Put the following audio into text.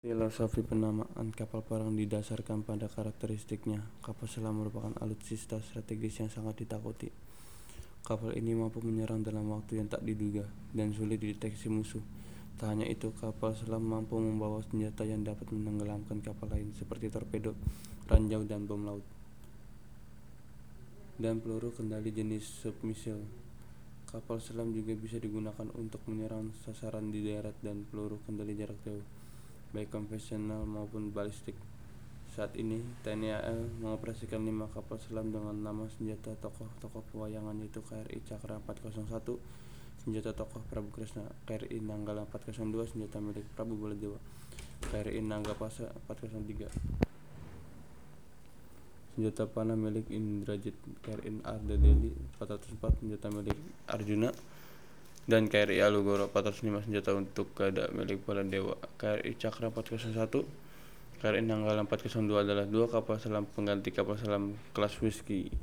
Filosofi penamaan kapal perang didasarkan pada karakteristiknya. Kapal selam merupakan alutsista strategis yang sangat ditakuti. Kapal ini mampu menyerang dalam waktu yang tak diduga dan sulit dideteksi musuh. Tak hanya itu, kapal selam mampu membawa senjata yang dapat menenggelamkan kapal lain seperti torpedo, ranjau, dan bom laut. Dan peluru kendali jenis submisil. Kapal selam juga bisa digunakan untuk menyerang sasaran di darat dan peluru kendali jarak jauh baik konvensional maupun balistik. Saat ini, TNI AL mengoperasikan lima kapal selam dengan nama senjata tokoh-tokoh pewayangan yaitu KRI Cakra 401, senjata tokoh Prabu Kresna, KRI Nanggala 402, senjata milik Prabu Baladewa, KRI Nanggapasa 403, senjata panah milik Indrajit, KRI Arda Deli 404, senjata milik Arjuna, dan KRI Alugoro 405 senjata untuk gada milik Baladewa. KRI Cakra 401 KRI Nanggala 402 adalah dua kapal selam pengganti kapal selam kelas Whiskey.